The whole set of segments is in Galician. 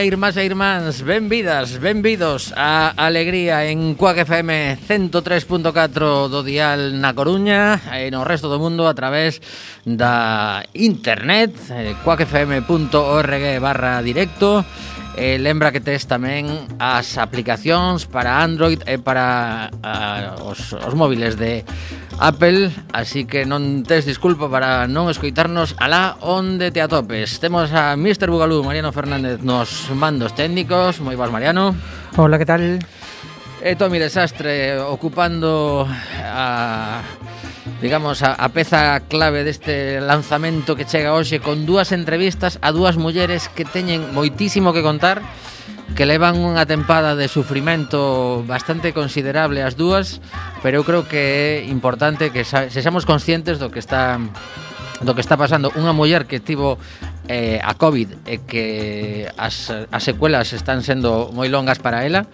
Ola, irmás e irmáns, benvidas, benvidos a Alegría en Cuac FM 103.4 do Dial na Coruña e no resto do mundo a través da internet eh, cuacfm.org barra directo. E lembra que tes tamén as aplicacións para Android e para a, os, os móviles de Apple, así que non tes disculpa para non escoitarnos alá onde te atopes. Temos a Mr. Bugalú, Mariano Fernández, nos mandos técnicos. Moi vas, Mariano. Hola, que tal? E Tomi Desastre, ocupando a digamos, a, a peza clave deste lanzamento que chega hoxe con dúas entrevistas a dúas mulleres que teñen moitísimo que contar que levan unha tempada de sufrimento bastante considerable as dúas, pero eu creo que é importante que sexamos conscientes do que está do que está pasando. Unha muller que tivo eh, a Covid e eh, que as, as secuelas están sendo moi longas para ela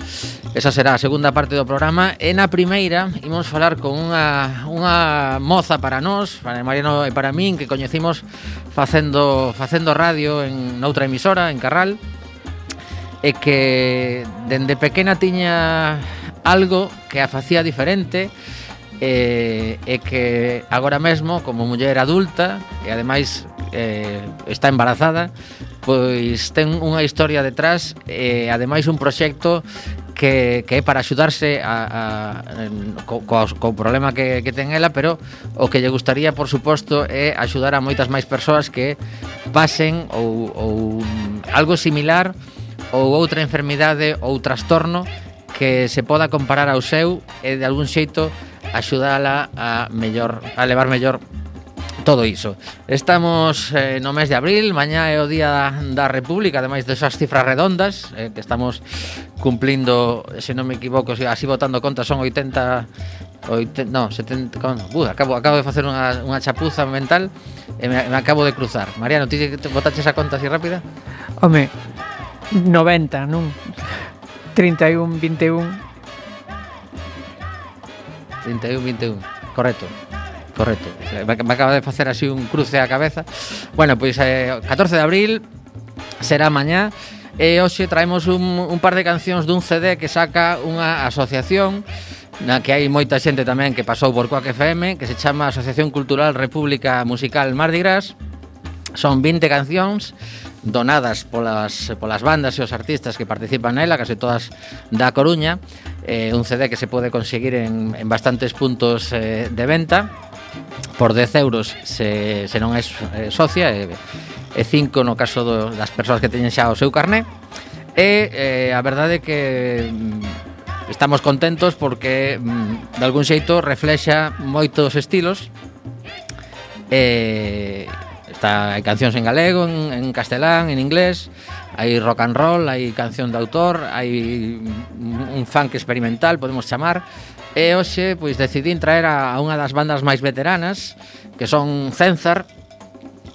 esa será a segunda parte do programa. E na primeira imos falar con unha, unha moza para nós para Mariano e para min que coñecimos facendo, facendo radio en noutra emisora, en Carral e que dende pequena tiña algo que a facía diferente e, e que agora mesmo como muller adulta e ademais eh, está embarazada pois ten unha historia detrás e ademais un proxecto que, que é para axudarse a, a, co, co, co problema que, que ten ela, pero o que lle gustaría, por suposto, é axudar a moitas máis persoas que pasen ou, ou algo similar a ou outra enfermidade ou trastorno que se poda comparar ao seu e de algún xeito axudala a mellor a levar mellor todo iso. Estamos eh, no mes de abril, mañá é o día da, da República, ademais desas cifras redondas, eh, que estamos cumplindo, se non me equivoco, así votando conta son 80 80, no, 70, uh, acabo, acabo de facer unha, unha chapuza mental e me, me acabo de cruzar. Mariano, ti votaches a conta así rápida? Home, 90, non? 31, 21. 31, 21, correcto. Correcto. Me acaba de facer así un cruce a cabeza. Bueno, pois pues, eh, 14 de abril será mañá. E hoxe traemos un, un par de cancións dun CD que saca unha asociación na que hai moita xente tamén que pasou por Coac FM, que se chama Asociación Cultural República Musical Mardi Gras. Son 20 cancións donadas polas, polas bandas e os artistas que participan nela, case todas da Coruña, eh, un CD que se pode conseguir en, en bastantes puntos eh, de venta, por 10 euros se, se non é eh, socia, e, e 5 no caso do, das persoas que teñen xa o seu carné, e eh, a verdade é que mm, estamos contentos porque mm, de algún xeito reflexa moitos estilos. E eh, Está, hai cancións en galego, en, en castelán, en inglés, hai rock and roll, hai canción de autor, hai un funk experimental, podemos chamar, e hoxe pois decidín traer a, a unha das bandas máis veteranas, que son Cenzar,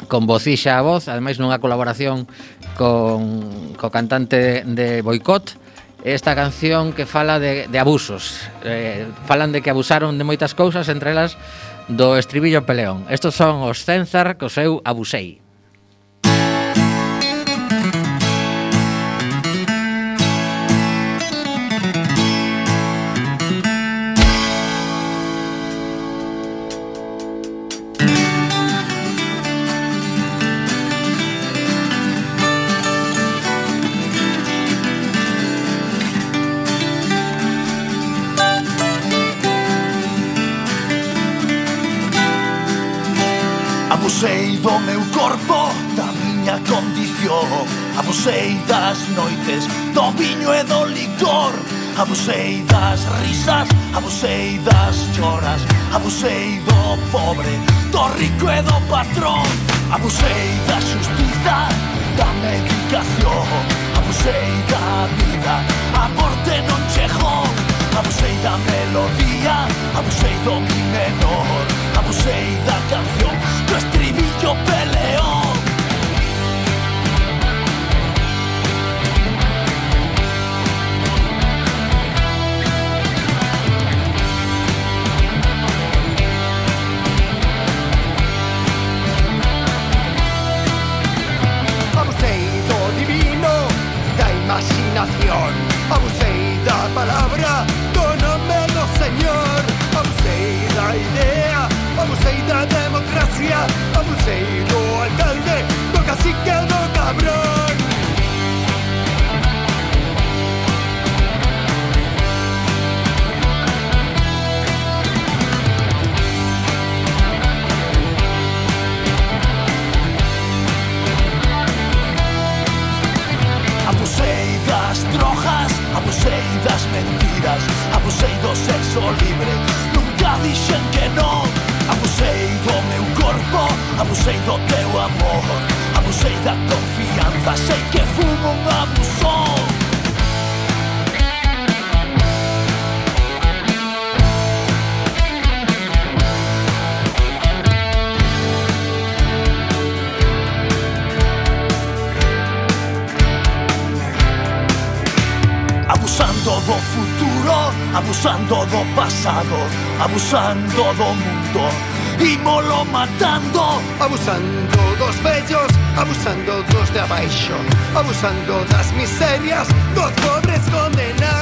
con vocixa a voz, ademais nunha colaboración con co cantante de Boicot, esta canción que fala de, de abusos. Eh, falan de que abusaron de moitas cousas, entre elas do estribillo peleón. Estos son os Cenzar co seu abusei. Abusei das noites do viño e do licor. Abusei das risas, abusei das choras. Abusei do pobre, do rico e do patrón. Abusei da justiza, da medicación. Abusei da vida, a morte non chegou Abusei da melodía, abusei do mi menor. Abusei da canción, do estribillo peleón. nación. Abuseida palabra, fenómeno señor. Abuseida idea, abuseida democracia, abuseida alcalde, no cacique, no cabrón. Abusei das mentiras Abusei do sexo libre. Nunca dixen que non Abusei do meu corpo. Abusei do teu amor. Abusei da confianza. Sei que fumo un abusón abusando do pasado Abusando do mundo, ímolo matando. Abusando dos vellos, abusando dos de abaixo Abusando das miserias, dos pobres condenados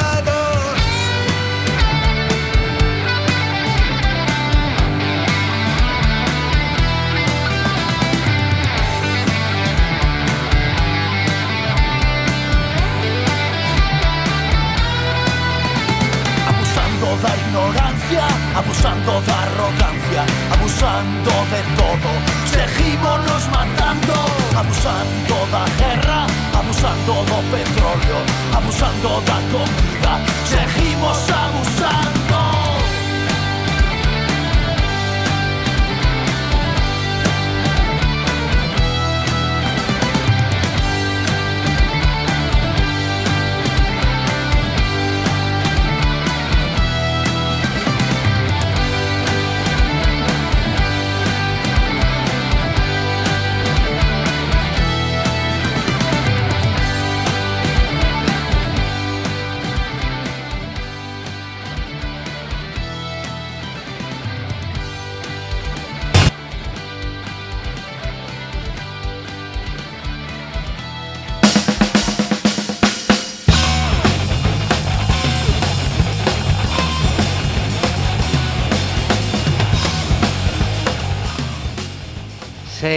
ignorancia, abusando da arrogancia Abusando de todo, seguímonos matando Abusando da guerra, abusando do petróleo Abusando da comida, seguimos abusando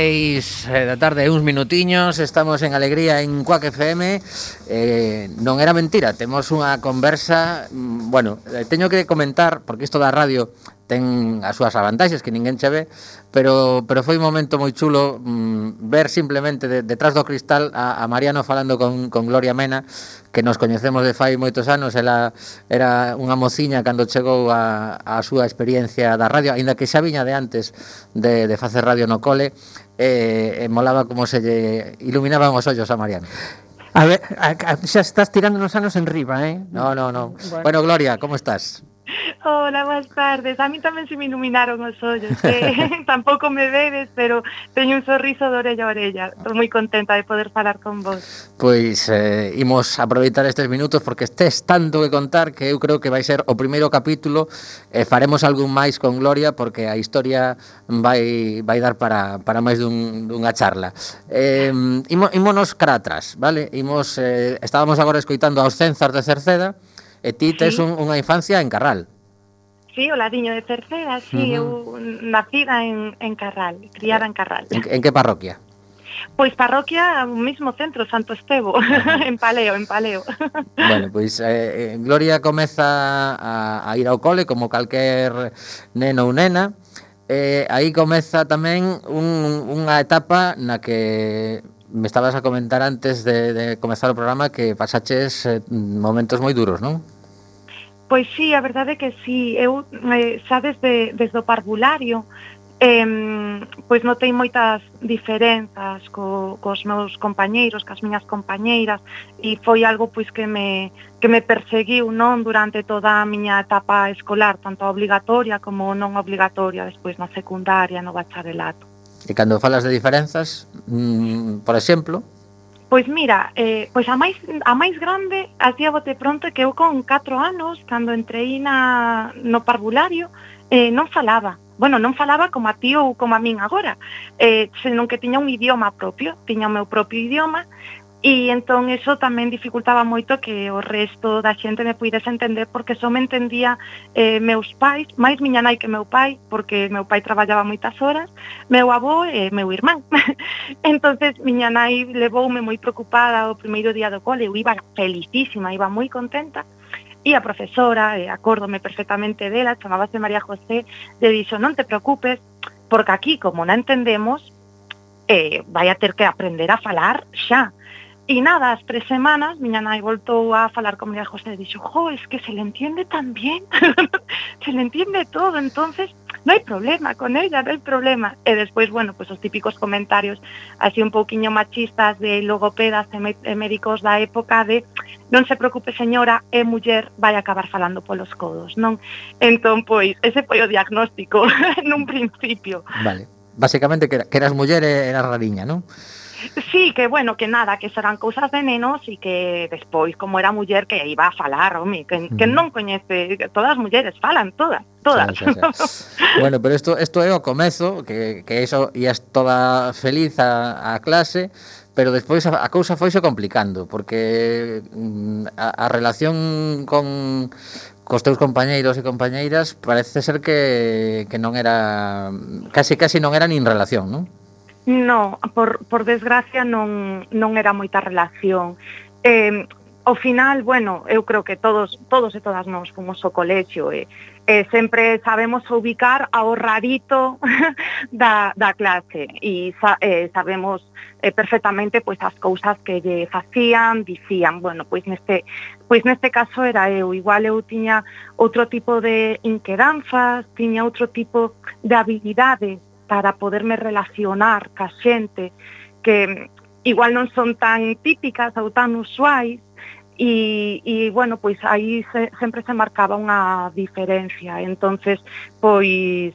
6 eh, da tarde, uns minutiños, estamos en Alegría en Cuac FM. Eh, non era mentira, temos unha conversa, mm, bueno, eh, teño que comentar, porque isto da radio ten as súas avantaxes que ninguén che ve, pero pero foi un momento moi chulo mm, ver simplemente de, detrás do cristal a, a Mariano falando con, con Gloria Mena, que nos coñecemos de fai moitos anos, ela era unha mociña cando chegou a, a súa experiencia da radio, aínda que xa viña de antes de, de facer radio no cole, e, eh, e molaba como se lle iluminaban os ollos a Mariano. A ver, a, a, xa estás tirando nos anos en riba, eh? No, no, no. Bueno, bueno Gloria, como estás? Hola, boas tardes. A mí tamén se me iluminaron os ollos. Eh? Tampouco me vedes, pero teño un sorriso de orella a orella. Estou moi contenta de poder falar con vos. Pois eh, imos aproveitar estes minutos porque estes tanto que contar que eu creo que vai ser o primeiro capítulo e eh, faremos algún máis con Gloria porque a historia vai, vai dar para, para máis dun, dunha charla. Eh, imo, imonos cara atrás, vale? Imos, eh, estábamos agora escoitando aos Cenzas de Cerceda, E ti tes sí. un, unha infancia en Carral. Sí, o ladiño de Cerceda, sí, uh -huh. eu nacida en, en Carral, criada en Carral. En, en que parroquia? Pois parroquia, o mismo centro, Santo Estevo, en Paleo, en Paleo. Bueno, pois eh, eh, Gloria comeza a, a ir ao cole como calquer neno ou nena, eh, aí comeza tamén un, unha etapa na que me estabas a comentar antes de, de comenzar o programa que pasaches eh, momentos moi duros, non? Pois sí, a verdade é que sí, eu eh, xa desde, desde o parvulario eh, pois notei moitas diferenzas co, cos meus compañeiros, cas miñas compañeiras e foi algo pois que me, que me perseguiu non durante toda a miña etapa escolar, tanto a obligatoria como non obligatoria, despois na secundaria, no bacharelato. E cando falas de diferenzas, mm, por exemplo... Pois mira, eh, pois a máis, a máis grande, así a bote pronto, que eu con 4 anos, cando entrei na, no parvulario, eh, non falaba. Bueno, non falaba como a ti ou como a min agora, eh, senón que tiña un idioma propio, tiña o meu propio idioma, E entón eso tamén dificultaba moito que o resto da xente me puidese entender porque só me entendía eh, meus pais, máis miña nai que meu pai, porque meu pai traballaba moitas horas, meu avó e eh, meu irmán. entonces miña nai levoume moi preocupada o primeiro día do cole, eu iba felicísima, iba moi contenta, E a profesora, eh, acórdome perfectamente dela, chamábase María José, de dixo, non te preocupes, porque aquí, como non entendemos, eh, vai a ter que aprender a falar xa E nada, as tres semanas, miña nai voltou a falar con María José e dixo, jo, es que se le entiende tan bien, se le entiende todo, entonces no hai problema con ella, no hai problema. E despois, bueno, pues os típicos comentarios así un pouquiño machistas de logopedas e, e médicos da época de non se preocupe señora, eh, é muller, vai acabar falando polos codos, non? Entón, pois, ese foi o diagnóstico nun principio. Vale, Básicamente que, que eras muller e eh, eras rariña, non? Sí, que bueno, que nada, que serán cousas de nenos e que despois, como era muller, que iba a falar, home, que, mm. que non coñece, que todas as mulleres falan, todas, todas. Sí, sí, sí. bueno, pero isto, isto é o comezo, que, que iso ia toda feliz a, a clase, pero despois a, a cousa foise complicando, porque mm, a, a relación con cos teus compañeiros e compañeiras parece ser que, que non era casi casi non era nin relación, non? No, por, por desgracia non, non era moita relación. Eh, ao final, bueno, eu creo que todos todos e todas nós fomos ao colexio e, e sempre sabemos ubicar ao rarito da, da clase e sa, eh, sabemos eh, perfectamente pois as cousas que lle facían, dicían, bueno, pois neste pois neste caso era eu, igual eu tiña outro tipo de inquedanzas, tiña outro tipo de habilidades para poderme relacionar ca xente que igual non son tan típicas ou tan usuais e, e bueno, pois aí se, sempre se marcaba unha diferencia. Entonces pois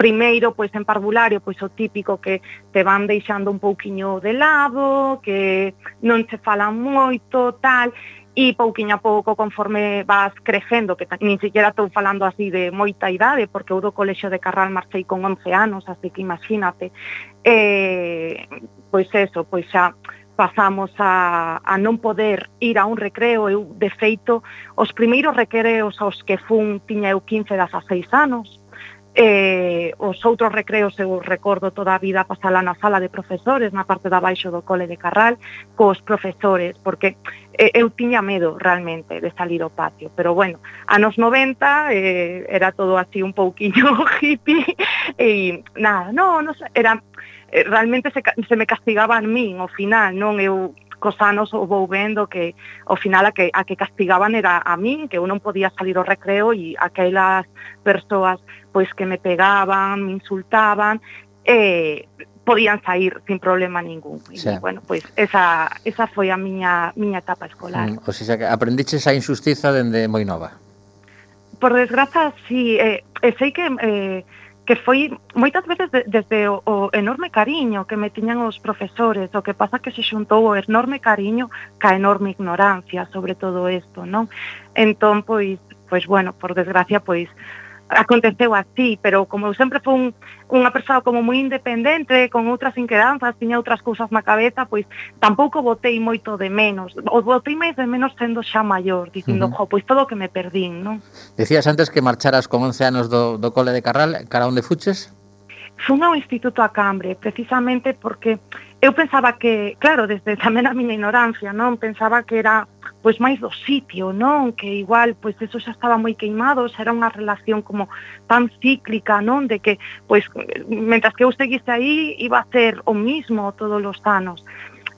primeiro pois en parvulario pois o típico que te van deixando un pouquiño de lado, que non se falan moito, tal, e pouquiño a pouco conforme vas crecendo, que nin siquiera estou falando así de moita idade, porque eu do colexo de Carral marchei con 11 anos, así que imagínate, eh, pois eso, pois xa pasamos a, a non poder ir a un recreo, eu de feito, os primeiros recreos aos que fun tiña eu 15 das a 6 anos, Eh, os outros recreos eu recordo toda a vida pasala na sala de profesores, na parte de abaixo do cole de Carral, cos profesores, porque eh, eu tiña medo realmente de salir ao patio, pero bueno, anos 90 eh, era todo así un pouquiño hippie e nada, no, no era eh, realmente se, se me castigaba a min ao final, non? Eu cos anos o vou vendo que ao final a que, a que castigaban era a min, que eu non podía salir ao recreo e aquelas persoas pois que me pegaban, me insultaban, e podían sair sin problema ningún. E, xa. bueno, pois esa, esa foi a miña miña etapa escolar. Mm, o sea, que aprendiches a injustiza dende moi nova. Por desgraza, si, sí, eh, eh, sei que eh, que foi moitas veces de, desde o, o enorme cariño que me tiñan os profesores, o que pasa que se xuntou o enorme cariño ca enorme ignorancia sobre todo isto, non? Entón, pois, pois bueno, por desgracia, pois aconteceu así, pero como eu sempre fui un, unha persoa como moi independente, con outras inquedanzas, tiña outras cousas na cabeza, pois tampouco botei moito de menos. O botei máis de menos sendo xa maior, dicindo, uh -huh. jo, pois todo o que me perdín, non? Decías antes que marcharas con 11 anos do, do cole de Carral, cara onde fuches? fun ao Instituto a Cambre, precisamente porque eu pensaba que, claro, desde tamén a miña ignorancia, non? Pensaba que era pois máis do sitio, non? Que igual, pois eso xa estaba moi queimado, xa era unha relación como tan cíclica, non? De que, pois, mentras que eu seguiste aí, iba a ser o mismo todos os anos.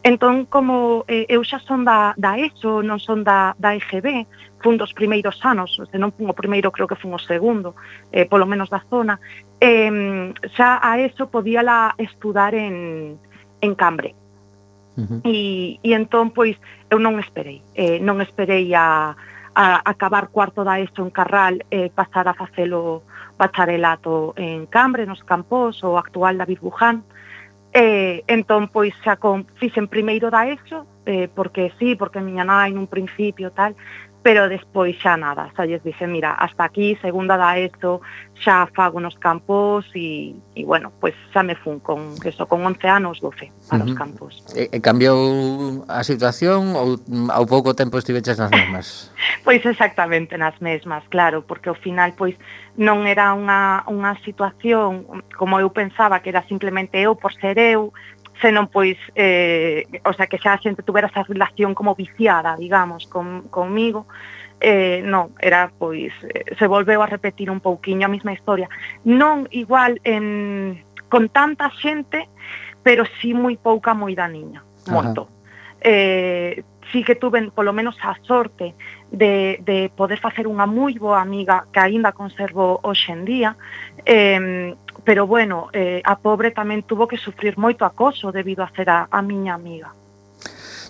Entón, como eh, eu xa son da, da ESO, non son da, da EGB, fun dos primeiros anos, se non fun o primeiro, creo que fun o segundo, eh, polo menos da zona, eh, xa a eso podía la estudar en, en Cambre. Uh -huh. e, e entón, pois, eu non esperei, eh, non esperei a, a acabar cuarto da ESO en Carral e eh, pasar a facelo bacharelato en Cambre, nos campos, o actual David Buján, Eh, entón, pois, xa con, fixen primeiro da ESO, eh, porque sí, porque miña nai nun principio tal, pero despois xa nada, xa lles dixen, mira, hasta aquí, segunda da ESO, xa fago nos campos e, e bueno, pois pues xa me fun con eso, con 11 anos, 12 para uh -huh. os campos. E, e cambiou a situación ou mm, ao pouco tempo estiveches nas mesmas? pois exactamente nas mesmas, claro, porque ao final pois non era unha, unha situación como eu pensaba que era simplemente eu por ser eu, senón pois eh, o sea, que xa a xente tuvera esa relación como viciada, digamos, con, conmigo, eh, non, era pois eh, se volveu a repetir un pouquiño a mesma historia. Non igual en, con tanta xente, pero sí moi pouca moi da niña, moito. Eh, sí que tuve polo menos a sorte de, de poder facer unha moi boa amiga que aínda conservo hoxe en día, eh, pero bueno, eh, a pobre tamén tuvo que sufrir moito acoso debido a ser a, a miña amiga.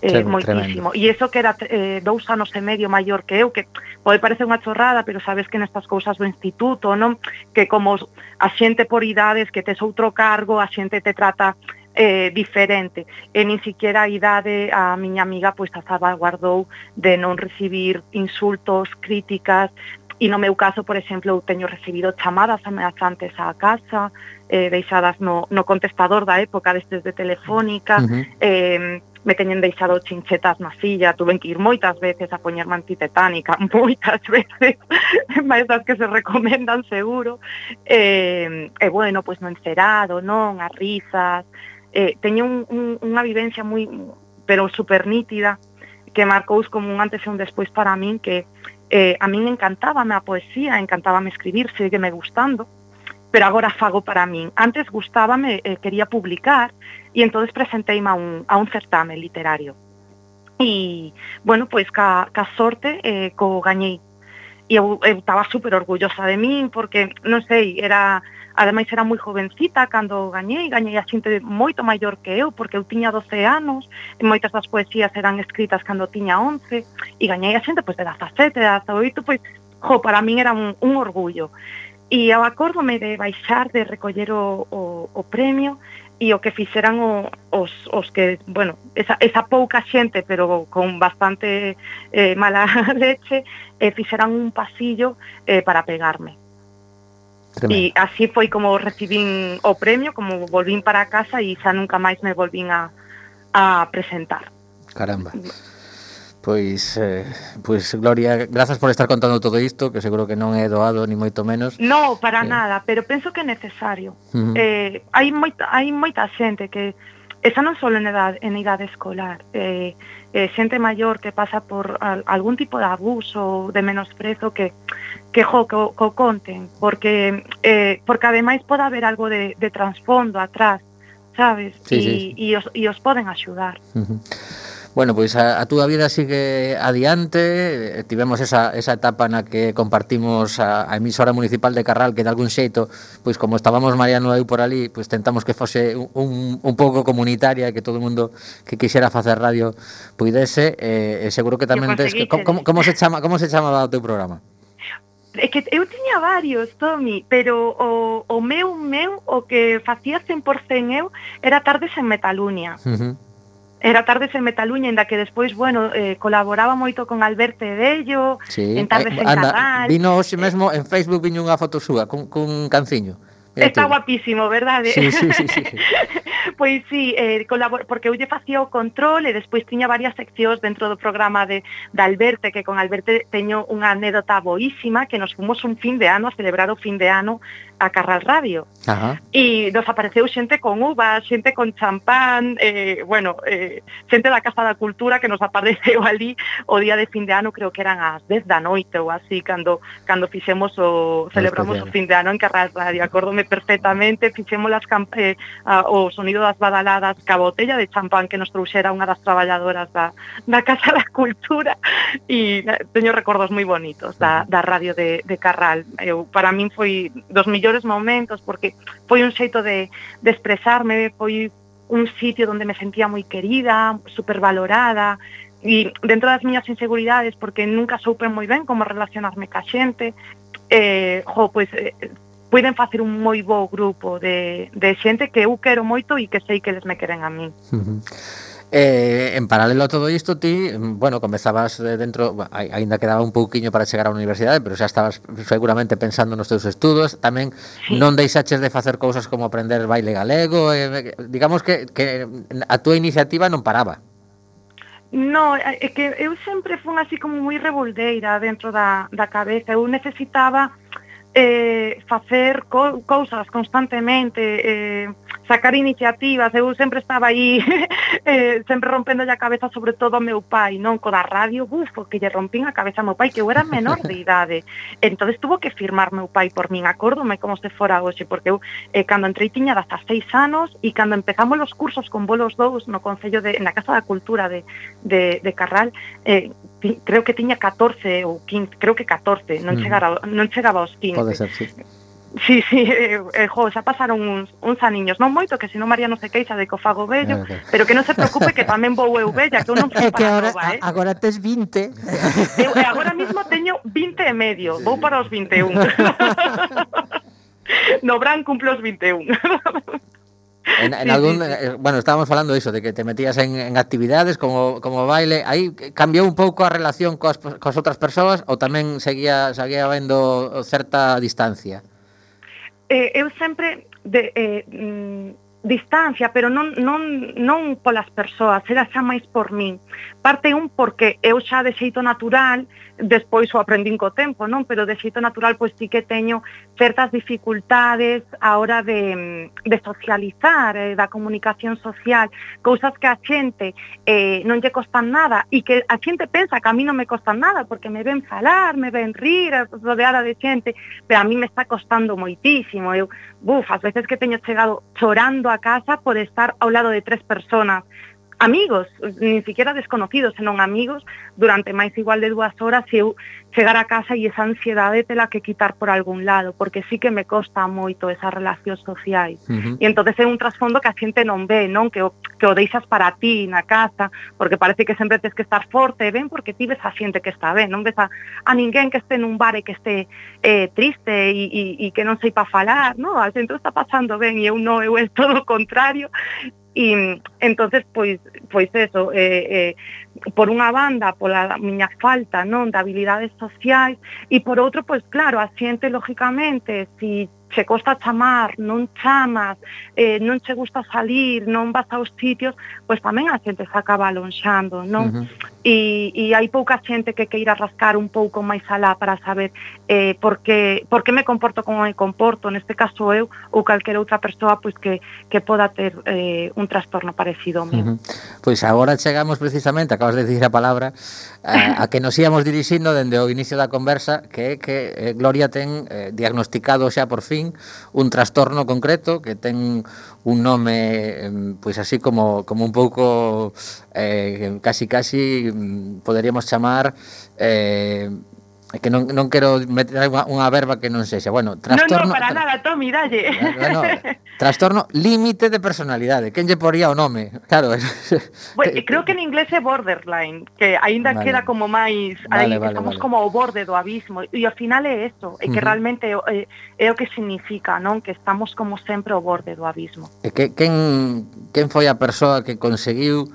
Eh, moitísimo. E iso que era eh, dous anos e medio maior que eu, que pode parecer unha chorrada, pero sabes que nestas cousas do instituto, non? Que como a xente por idades que tes outro cargo, a xente te trata eh, diferente. E nin siquiera a idade a miña amiga pois a salvaguardou de non recibir insultos, críticas, E no meu caso, por exemplo, eu teño recibido chamadas ameazantes á casa, eh, deixadas no, no contestador da época destes de telefónica, uh -huh. eh, me teñen deixado chinchetas na silla, tuven que ir moitas veces a poñerme antitetánica, moitas veces, máis das que se recomendan seguro. E, eh, eh, bueno, pois pues, no encerado, non, as risas, eh, teño un, un, unha vivencia moi, pero super nítida, que marcou como un antes e un despois para min, que eh, a min encantábame a poesía, encantábame escribir, segue me gustando, pero agora fago para min. Antes gustábame, eh, quería publicar, e entonces presenteime a un, a un certame literario. E, bueno, pois ca, ca sorte eh, co gañei. E eu, eu estaba super orgullosa de min, porque, non sei, era Ademais era moi jovencita cando gañei, gañei a xente moito maior que eu, porque eu tiña 12 anos, e moitas das poesías eran escritas cando tiña 11, e gañei a xente pois, de 17, de 18, pois, jo, para min era un, un orgullo. E eu acórdome de baixar, de recoller o, o, o premio, e o que fixeran o, os, os que, bueno, esa, esa pouca xente, pero con bastante eh, mala leche, eh, fixeran un pasillo eh, para pegarme Tremendo. E así foi como recibín o premio, como volvín para casa e xa nunca máis me volvín a, a presentar. Caramba. Pois, eh, pois Gloria, grazas por estar contando todo isto, que seguro que non é doado ni moito menos. No, para eh. nada, pero penso que é necesario. Uh -huh. eh, hai moita hai moita xente que esa non só en idade, en idade escolar, eh, eh, xente maior que pasa por al, algún tipo de abuso ou de menosprezo que que jo, que, que o conten, porque, eh, porque ademais pode haber algo de, de transfondo atrás, sabes? Sí, e, sí, sí. E, os, e os poden axudar. Uh -huh. Bueno, pois a, a túa vida sigue adiante, eh, tivemos esa, esa etapa na que compartimos a, a emisora municipal de Carral que de algún xeito, pois como estábamos Mariano e eu por ali, pois tentamos que fose un, un pouco comunitaria que todo o mundo que quixera facer radio puidese eh, seguro que tamén tes, como, como, se chama, como se chamaba o teu programa? É que eu tiña varios, Tommy, pero o, o meu meu, o que facía 100% eu, era tardes en Metalunia. Uh -huh. Era tardes en Metaluña, en da que despois, bueno, eh, colaboraba moito con Alberto Bello, sí. en tardes eh, anda, en Vino hoxe eh, mesmo, en Facebook viño unha foto súa, cun, cun canciño. Está guapísimo, verdade? Sí, sí, sí, sí. pois sí, eh, colabor... porque eu lle facía o control e despois tiña varias seccións dentro do programa de, de Alberte, que con Alberte teño unha anécdota boísima que nos fomos un fin de ano a celebrar o fin de ano a Carral Radio. Ajá. E nos apareceu xente con uvas, xente con champán, eh, bueno, eh, xente da Casa da Cultura que nos apareceu ali o día de fin de ano, creo que eran as 10 da noite ou así, cando, cando fixemos o, celebramos o fin de ano en Carral Radio, acordome perfectamente, fixemos las eh, o sonido das badaladas ca botella de champán que nos trouxera unha das traballadoras da, da Casa da Cultura. E teño recordos moi bonitos da, da radio de, de Carral. Eu, para min foi dos millores momentos porque foi un xeito de, de expresarme, foi un sitio onde me sentía moi querida, supervalorada, e dentro das miñas inseguridades, porque nunca soupe moi ben como relacionarme ca xente, eh, jo, pois, eh, puiden facer un moi bo grupo de, de xente que eu quero moito e que sei que eles me queren a mí. Uh -huh. Eh, en paralelo a todo isto, ti, bueno, comezabas eh, dentro, aínda quedaba un pouquiño para chegar á universidade, pero xa estabas seguramente pensando nos teus estudos, tamén sí. non deixaches de facer cousas como aprender baile galego, eh, digamos que, que a túa iniciativa non paraba. No, é que eu sempre fun así como moi revoldeira dentro da, da cabeza, eu necesitaba eh, facer co cousas constantemente, eh, sacar iniciativas, eu sempre estaba aí eh, sempre rompendo a cabeza sobre todo ao meu pai, non? Co da radio, bufo, que lle rompín a cabeza ao meu pai, que eu era menor de idade. entonces tuvo que firmar meu pai por min, acórdome como se fora hoxe, porque eu eh, cando entrei tiña hasta seis anos e cando empezamos os cursos con bolos dous no Concello de, na Casa da Cultura de, de, de Carral, eh, creo que tiña 14 ou 15, creo que 14, non, mm. chegara, non chegaba aos 15. Pode ser, sí. Sí, sí, eh, jo, xa pasaron uns, uns aniños, non moito, que senón María non se queixa de que o fago bello, okay. pero que non se preocupe que tamén vou eu bella, que eu non fui para que agora, nova, eh? agora tes 20. Eu, eh, agora mismo teño 20 e medio, vou para os 21. no Bran cumplo os 21. En, en algún, eh, bueno, estábamos falando iso, de que te metías en, en actividades como, como baile, aí cambiou un pouco a relación coas, coas outras persoas ou tamén seguía, seguía vendo certa distancia? Eh, eu sempre de, eh, mm, distancia, pero non, non, non polas persoas, era xa máis por min, Parte un porque eu xa de xeito natural, despois o aprendín co tempo, non? Pero de xeito natural pois sí que teño certas dificultades a hora de, mm, de socializar, eh, da comunicación social, cousas que a xente eh, non lle costan nada e que a xente pensa que a mí non me costan nada porque me ven falar, me ven rir, rodeada de xente, pero a mí me está costando moitísimo. Eu, buf, as veces que teño chegado chorando a casa por estar ao lado de tres personas amigos, ni siquiera desconocidos, senón amigos, durante máis igual de dúas horas eu chegar a casa e esa ansiedade tela que quitar por algún lado, porque sí que me costa moito esas relacións sociais. Uh -huh. E entonces é un trasfondo que a xente non ve, non que o, que o deixas para ti na casa, porque parece que sempre tens que estar forte, ben, porque ti ves a xente que está ben, non ves a, a ninguén que este nun bar e que este eh, triste e, e, e que non sei pa falar, non? A xente está pasando ben e eu non, eu é todo o contrario E mm, entonces pois pois eso, eh, eh, por unha banda pola miña falta, non, de habilidades sociais e por outro pois claro, a xente lógicamente si che costa chamar, non chamas, eh, non che gusta salir, non vas aos sitios, pois tamén a xente se acaba lonxando, non? Uh -huh. e, e hai pouca xente que queira rascar un pouco máis alá para saber eh, porque, porque me comporto como me comporto, neste caso eu ou calquera outra persoa pois que, que poda ter eh, un trastorno parecido ao mío. Uh -huh. Pois agora chegamos precisamente, acabas de dicir a palabra, a, a que nos íamos dirixindo dende o inicio da conversa, que é que eh, Gloria ten eh, diagnosticado xa por fin un trastorno concreto que ten un nome pois así como, como un pouco eh, casi casi mm, poderíamos chamar eh, É que non, non quero meter unha verba que non sexa. Bueno, trastorno... Non, non, para nada, Tomi, dalle. Bueno, trastorno límite de personalidade. Quen lle poría o nome? Claro. Bueno, creo que en inglés é borderline, que aínda vale. queda como máis... Vale, aí vale, estamos vale. como ao borde do abismo. E ao final é eso, é que uh -huh. realmente é, é o que significa, non? Que estamos como sempre ao borde do abismo. E que, quen, quen foi a persoa que conseguiu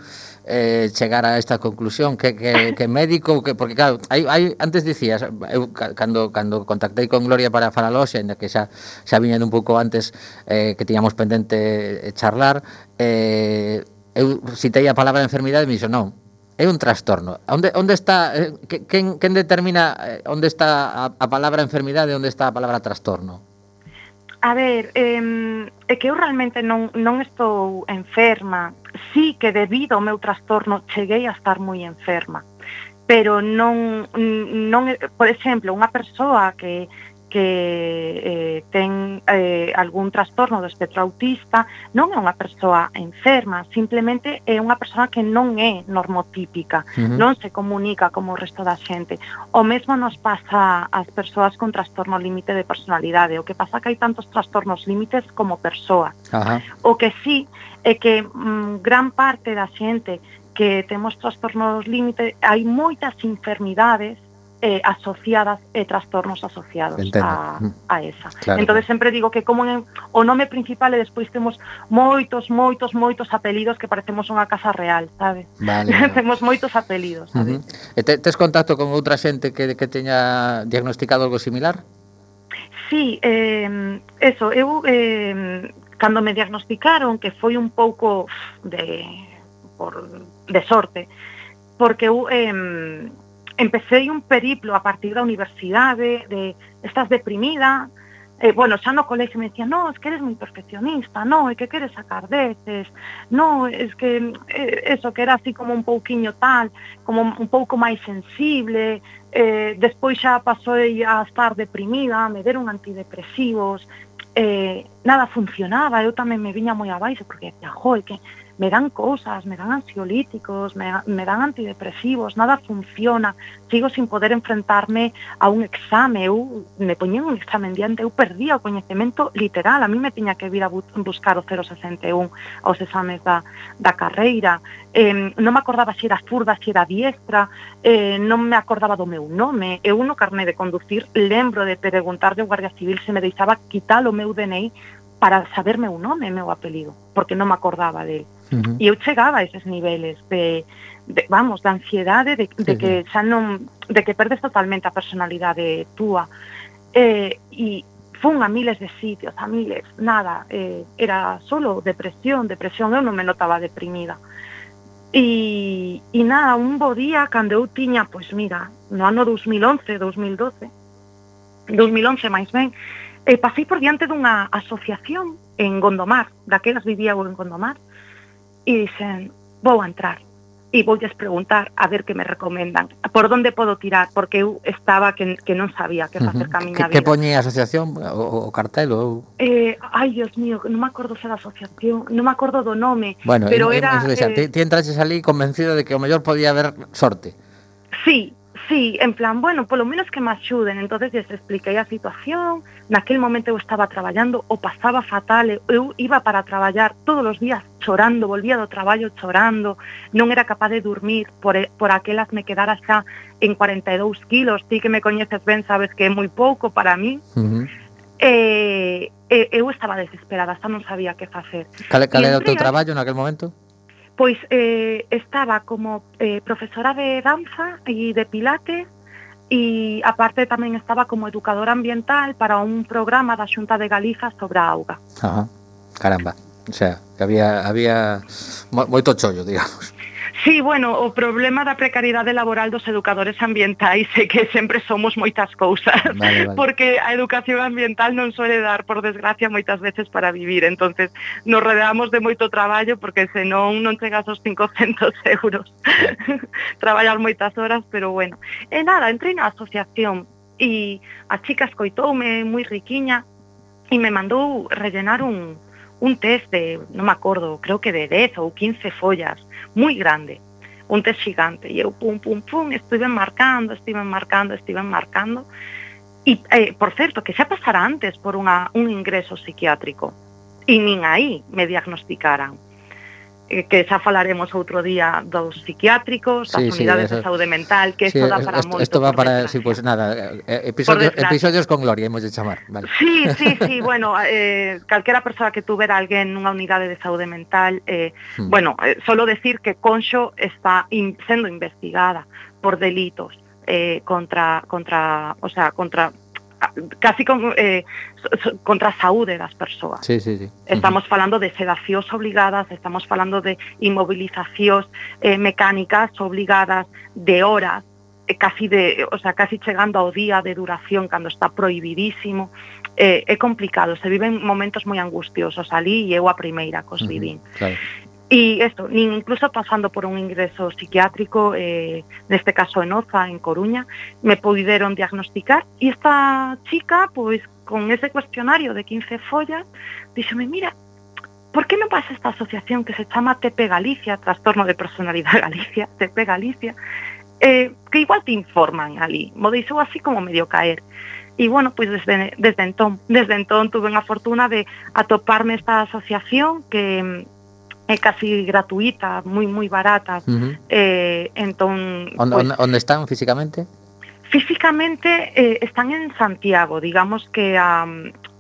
eh, chegar a esta conclusión que, que, que médico que porque claro hai, hai antes dicías eu cando cando contactei con Gloria para falar hoxe ainda que xa xa viñan un pouco antes eh, que tiñamos pendente eh, charlar eh, eu citei a palabra enfermidade e me dixo non é un trastorno. Onde onde está eh, quen quen determina eh, onde está a, a palabra enfermidade e onde está a palabra trastorno? A ver, eh, é que eu realmente non, non estou enferma, sí que debido ao meu trastorno cheguei a estar moi enferma, pero non, non por exemplo, unha persoa que que eh, ten eh, algún trastorno do espectro autista non é unha persoa enferma, simplemente é unha persoa que non é normotípica, uh -huh. non se comunica como o resto da xente. O mesmo nos pasa ás persoas con trastorno límite de personalidade, o que pasa que hai tantos trastornos límites como persoa. Uh -huh. O que sí é que mm, gran parte da xente que temos trastornos límite, hai moitas enfermidades eh, asociadas e eh, trastornos asociados Entendo. a, mm. a esa. Claro. Entón, sempre digo que como en, o nome principal e despois temos moitos, moitos, moitos apelidos que parecemos unha casa real, sabe? Vale. temos moitos apelidos. Sabe? Uh -huh. E te, tes contacto con outra xente que, que teña diagnosticado algo similar? Sí, eh, eso, eu eh, Cando me diagnosticaron, que foi un pouco de, por, de sorte, porque eu eh, empecé un periplo a partir da universidade, de estás deprimida, eh, bueno, xa no colexio me decían, no, es que eres moi perfeccionista, no, é que queres sacar deces, no, es que eh, eso que era así como un pouquiño tal, como un pouco máis sensible, eh, despois xa pasou a estar deprimida, me deron antidepresivos, eh, nada funcionaba, eu tamén me viña moi abaixo, porque, jo, é que me dan cosas, me dan ansiolíticos, me, me dan antidepresivos, nada funciona, sigo sin poder enfrentarme a un exame, eu, me poñían un examen diante, eu perdía o coñecemento literal, a mí me tiña que vir a buscar o 061 aos exames da, da carreira, eh, non me acordaba se era zurda, se era diestra, eh, non me acordaba do meu nome, eu no carné de conducir lembro de preguntarle ao Guardia Civil se me deixaba quitar o meu DNI para saber meu nome e meu apelido, porque non me acordaba dele. Uh -huh. E eu chegaba a eses niveles de, de vamos, da ansiedade de, de sí, que xa non de que perdes totalmente a personalidade túa. Eh, e fun a miles de sitios, a miles, nada, eh, era solo depresión, depresión, eu non me notaba deprimida. E, e nada, un bo día, cando eu tiña, pois mira, no ano 2011, 2012, 2011 máis ben, eh, pasei por diante dunha asociación en Gondomar, daquelas vivía eu en Gondomar, e dixen, vou a entrar e voulles preguntar a ver que me recomendan, por onde podo tirar, porque eu estaba que, que non sabía que facer camiña uh -huh. Que, que poñía a asociación o, o cartel ou Eh, ai, Dios mío, non me acordo se da asociación, non me acordo do nome, bueno, pero en, era en, en, eh, ti, ti entraches ali convencido de que o mellor podía haber sorte. Sí, Sí, en plan, bueno, polo menos que me axuden. Entonces les expliquei a situación, naquel momento eu estaba traballando, o pasaba fatal, eu iba para traballar todos os días chorando, volvía do traballo chorando, non era capaz de dormir, por, por aquelas me quedara xa en 42 kilos, ti que me coñeces ben sabes que é moi pouco para mí. Uh eh, -huh. eh, eu estaba desesperada, xa non sabía que facer. Cal, cal era o teu traballo naquel momento? pois eh, estaba como eh, profesora de danza e de pilates e aparte tamén estaba como educadora ambiental para un programa da Xunta de Galiza sobre a auga. Ajá. Caramba, o sea, que había, había moito chollo, digamos. Sí, bueno, o problema da precariedade laboral dos educadores ambientais é que sempre somos moitas cousas, vale, vale. porque a educación ambiental non suele dar, por desgracia, moitas veces para vivir, entonces nos rodeamos de moito traballo porque senón non chegas aos 500 euros. Traballar moitas horas, pero bueno. E nada, entrei na asociación e a chica escoitoume moi riquiña e me mandou rellenar un, un test de, non me acordo, creo que de 10 ou 15 follas, moi grande, un test xigante, e eu pum, pum, pum, estive marcando, estive marcando, estive marcando, e, eh, por certo, que xa pasara antes por unha, un ingreso psiquiátrico, e nin aí me diagnosticaran. Eh, que xa falaremos outro día dos psiquiátricos, das sí, unidades sí, eso, de saúde mental, que sí, isto dá para esto, moito. Isto va para, si, sí, pues nada, eh, eh, episodios, episodios con gloria, hemos de chamar. Vale. Sí, sí, sí, bueno, eh, calquera persoa que tuvera alguén nunha unidade de saúde mental, eh, hmm. bueno, eh, solo decir que Conxo está in, sendo investigada por delitos eh, contra, contra, o sea, contra casi con, eh, contra a saúde das persoas. Sí, sí, sí. Estamos falando de sedacións obligadas, estamos falando de inmovilizacións eh, mecánicas obligadas de horas, eh, casi de, o sea, casi chegando ao día de duración cando está prohibidísimo. Eh, é complicado, se viven momentos moi angustiosos ali e eu a primeira cos vivín. Uh -huh, claro. E isto, nin incluso pasando por un ingreso psiquiátrico, eh, neste caso en Oza, en Coruña, me puderon diagnosticar. E esta chica, pois, con ese cuestionario de 15 follas, díxome, mira, por que non vas a esta asociación que se chama TP Galicia, Trastorno de Personalidade Galicia, TP Galicia, eh, que igual te informan ali. Mo deixou así como medio caer. E, bueno, pois pues desde, desde entón, desde entón tuve a fortuna de atoparme esta asociación que é casi gratuita, moi moi barata. Uh -huh. eh, entón onde pues, onde están físicamente? Físicamente eh, están en Santiago, digamos que a,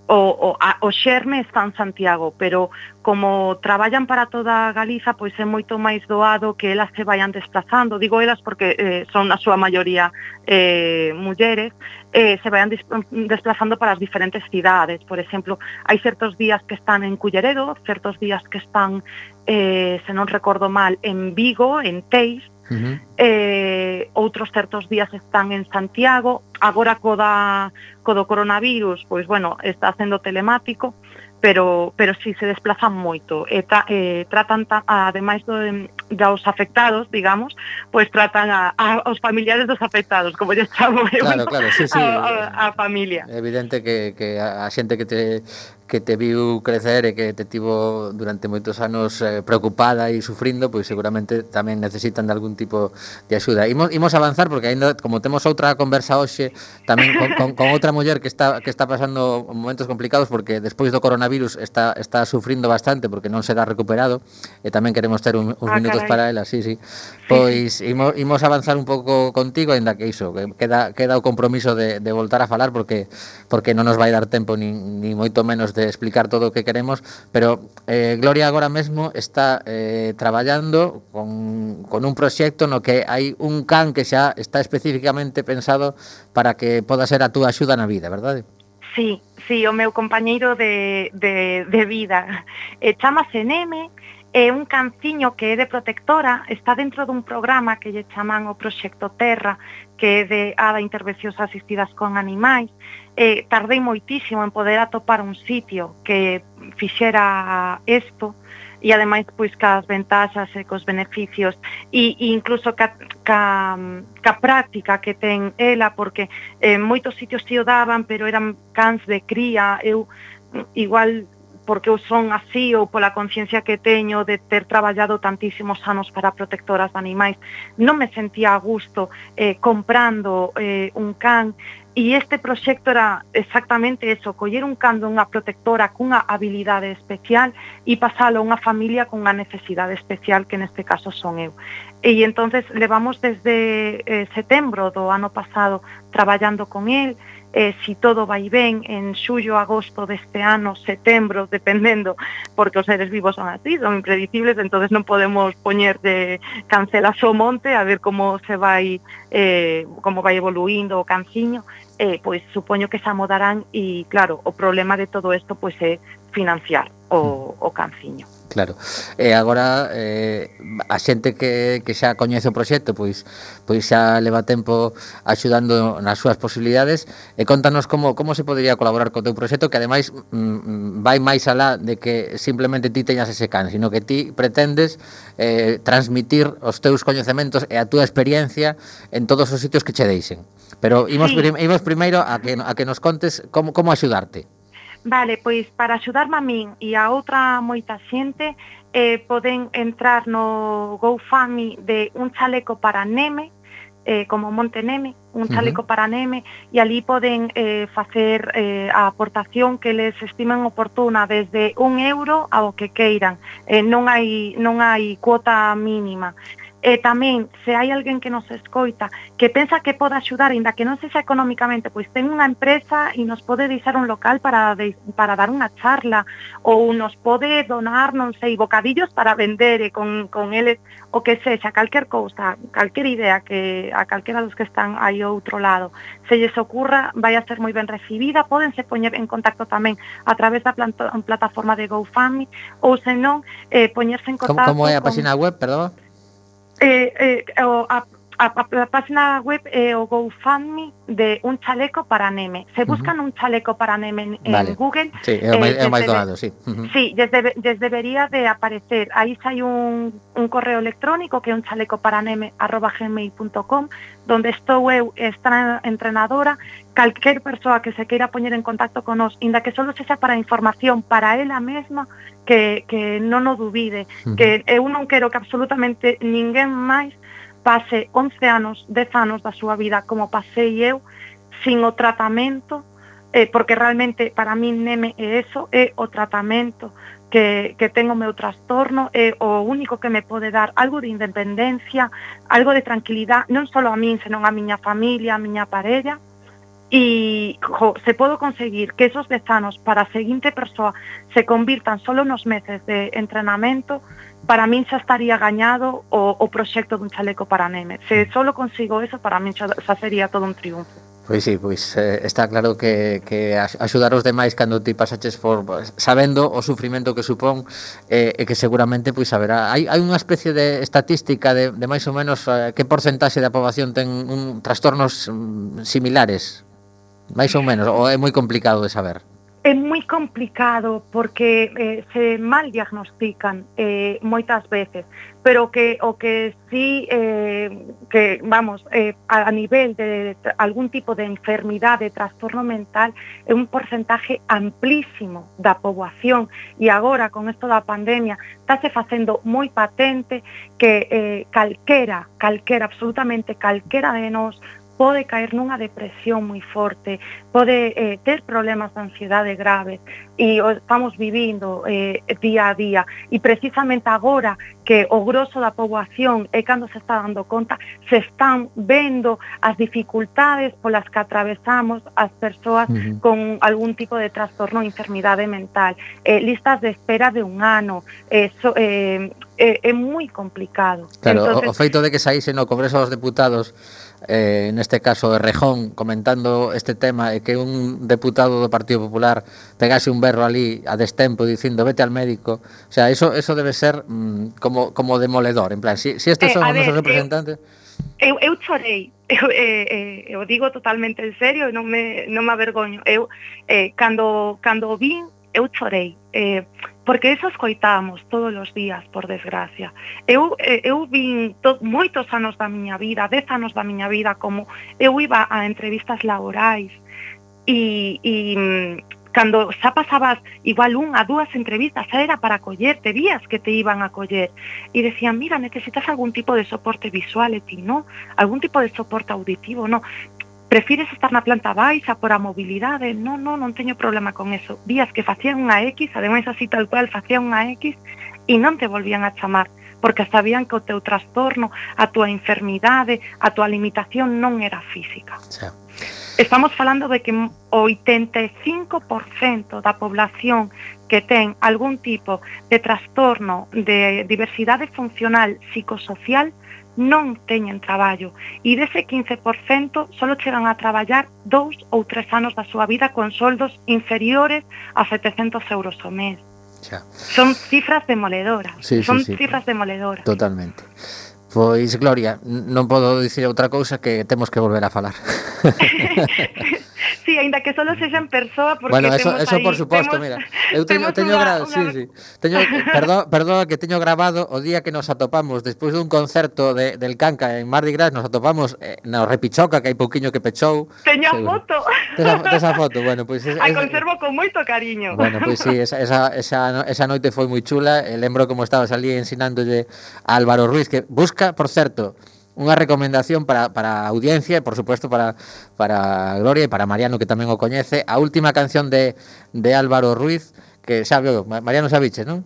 o, o, a, o xerme está en Santiago, pero como traballan para toda Galiza, pois é moito máis doado que elas se vayan desplazando, digo elas porque eh, son a súa maioría eh, mulleres, eh, se vayan desplazando para as diferentes cidades. Por exemplo, hai certos días que están en Culleredo, certos días que están, eh, se non recordo mal, en Vigo, en Teis, Uh -huh. eh, outros certos días están en Santiago, agora co, da, co do coronavirus, pois bueno, está sendo telemático, pero pero si sí, se desplazan moito e tra, eh, tratan ta, ademais do, dos afectados, digamos, pois tratan a, a os familiares dos afectados, como lle chamo eu. Claro, claro, sí, sí. A, a, a familia. Evidente que que a xente que te que te viu crecer e que te tivo durante moitos anos eh, preocupada e sufrindo, pois seguramente tamén necesitan de algún tipo de axuda. Imos, imos avanzar porque ainda como temos outra conversa hoxe tamén con, con, con outra muller que está que está pasando momentos complicados porque despois do coronavirus está está sufrindo bastante porque non será recuperado e tamén queremos ter un, uns ah, minutos carai. para ela, sí, sí. Pois imos, imos avanzar un pouco contigo aínda que iso, que queda queda o compromiso de, de voltar a falar porque porque non nos vai dar tempo nin, nin moito menos de explicar todo o que queremos, pero eh, Gloria agora mesmo está eh, traballando con, con un proxecto no que hai un can que xa está especificamente pensado para que poda ser a túa axuda na vida, verdade? Sí, sí, o meu compañeiro de, de, de vida. Eh, e chamase Neme, é un canciño que é de protectora está dentro dun programa que lle chaman o Proxecto Terra, que é de Ada intervencións asistidas con animais. E tardei moitísimo en poder atopar un sitio que fixera isto, e ademais pois cas ventaxas e cos beneficios e, e incluso ca, ca, ca práctica que ten ela porque en eh, moitos sitios se o daban pero eran cans de cría eu igual porque eu son así ou pola conciencia que teño de ter traballado tantísimos anos para protectoras de animais, non me sentía a gusto eh, comprando eh, un can e este proxecto era exactamente eso, coller un can dunha protectora cunha habilidade especial e pasalo a unha familia cunha necesidade especial que neste caso son eu. E entonces levamos desde eh, setembro do ano pasado traballando con el, eh, si todo vai ben en xullo, agosto deste ano, setembro, dependendo, porque os seres vivos son así, son impredicibles, entonces non podemos poñer de cancelas o monte a ver como se vai eh, como vai evoluindo o canciño, eh, pois supoño que xa modarán e claro, o problema de todo isto pois é financiar o, o canciño. Claro. E agora eh, a xente que, que xa coñece o proxecto pois pois xa leva tempo axudando nas súas posibilidades e contanos como como se podería colaborar co teu proxecto que ademais mm, vai máis alá de que simplemente ti teñas ese can, sino que ti pretendes eh, transmitir os teus coñecementos e a túa experiencia en todos os sitios que che deixen. Pero imos, sí. prim, imos primeiro a que, a que nos contes como, como axudarte. Vale, pois para axudarme a min e a outra moita xente eh, poden entrar no GoFundMe de un chaleco para Neme, eh, como Monte Neme, un chaleco uh -huh. para Neme, e ali poden eh, facer eh, a aportación que les estimen oportuna desde un euro ao que queiran. Eh, non hai non hai cuota mínima. E tamén, se hai alguén que nos escoita, que pensa que pode axudar, inda que non sexa económicamente, pois ten unha empresa e nos pode deixar un local para, de, para dar unha charla, ou nos pode donar, non sei, bocadillos para vender e con, con eles, o que sexa, calquer cousa, calquer idea que a calquera dos que están aí ao outro lado, se lles ocurra, vai a ser moi ben recibida, podense poñer en contacto tamén a través da planta, plataforma de GoFundMe, ou senón, eh, poñerse en contacto... Como, como é a página web, perdón? eh, eh, o, a, a, a, a página web eh, o GoFundMe de un chaleco para Neme. Se buscan uh -huh. un chaleco para Neme en, vale. en Google. Sí, é o máis, eh, máis doado, sí. Uh -huh. Sí, desde, desde debería de aparecer. Aí hai un, un correo electrónico que é un chaleco para Neme arroba gmail.com donde estou eu eh, esta entrenadora calquer persoa que se queira poñer en contacto con nos, inda que solo sexa para información para ela mesma, que, que non o dubide, uh -huh. que eh, eu non quero que absolutamente ninguén máis pase 11 anos, 10 anos da súa vida como pasei eu, sin o tratamento, eh, porque realmente para min neme é eso, é o tratamento que, que ten o meu trastorno, é o único que me pode dar algo de independencia, algo de tranquilidade, non só a min, senón a miña familia, a miña parella, e jo, se podo conseguir que esos dezanos para a seguinte persoa se convirtan solo nos meses de entrenamento, para min xa estaría gañado o, o proxecto dun chaleco para neme. Se mm. solo consigo eso, para min xa, xa sería todo un triunfo. Pois sí, pois eh, está claro que, que axudar os demais cando ti pasaches por sabendo o sufrimento que supón eh, e que seguramente pois haberá hai, hai unha especie de estatística de, de máis ou menos eh, que porcentaxe da poboación ten un, trastornos mm, similares máis ou menos, ou é moi complicado de saber É moi complicado porque eh, se mal diagnostican eh, moitas veces, pero que o que sí eh, que vamos eh, a, a nivel de, de, algún tipo de enfermidade, de trastorno mental, é un porcentaje amplísimo da poboación. E agora con isto da pandemia estáse facendo moi patente que eh, calquera, calquera, absolutamente calquera de nós pode caer nunha depresión moi forte, pode eh, ter problemas de ansiedade graves e o estamos vivindo eh, día a día e precisamente agora que o grosso da poboación é cando se está dando conta, se están vendo as dificultades polas que atravesamos as persoas uh -huh. con algún tipo de trastorno ou enfermidade mental. Eh, listas de espera de un ano, eh, so, eh, é, é moi complicado. Claro, Entonces, o, o feito de que saíse no Congreso dos Deputados eh, neste caso de Rejón comentando este tema e que un deputado do Partido Popular pegase un berro ali a destempo dicindo vete al médico, o sea, eso eso debe ser mm, como como demoledor, en plan, si, si estes eh, son os nosos representantes eh, eu, eu chorei, eu, eh, eh, eu digo totalmente en serio, non me, non me avergoño. Eu, eh, cando, cando vin eu chorei, eh, porque eso escoitamos todos os días, por desgracia. Eu, eh, eu vin to, moitos anos da miña vida, dez anos da miña vida, como eu iba a entrevistas laborais e, e mm, cando xa pasabas igual unha, dúas entrevistas, xa era para coller, te vías que te iban a coller. E decían, mira, necesitas algún tipo de soporte visual, e ti, no, algún tipo de soporte auditivo, no prefires estar na planta baixa por a mobilidade? Non, non, non teño problema con eso. Vías que facían unha X, ademais así tal cual facían unha X e non te volvían a chamar porque sabían que o teu trastorno, a tua enfermidade, a tua limitación non era física. Xa. Estamos falando de que o 85% da población que ten algún tipo de trastorno de diversidade funcional psicosocial non teñen traballo e dese 15% só chegan a traballar dous ou tres anos da súa vida con soldos inferiores a 700 euros ao mes. Xa. Son cifras demoledoras. Sí, Son sí, sí. cifras demoledoras. Totalmente. Pois, Gloria, non podo dicir outra cousa que temos que volver a falar. Sí, aínda que solo sexa en persoa porque Bueno, eso, eso ahí, por suposto, temos, mira. Eu teño, teño una, una... sí, sí. Teño, perdón, perdón que teño grabado o día que nos atopamos despois dun concerto de, del Canca en Mardi Gras, nos atopamos eh, na Repichoca, que hai pouquiño que pechou. Teño a foto. Tesa, tesa foto, bueno, pois... Pues, es, a conservo con moito cariño. Bueno, pois pues, sí, esa, esa, esa, esa noite foi moi chula, e lembro como estabas ali ensinándolle a Álvaro Ruiz, que busca, por certo, unha recomendación para, para a audiencia e, por suposto, para, para Gloria e para Mariano, que tamén o coñece, a última canción de, de Álvaro Ruiz, que xa veo, Mariano Sabiche, non?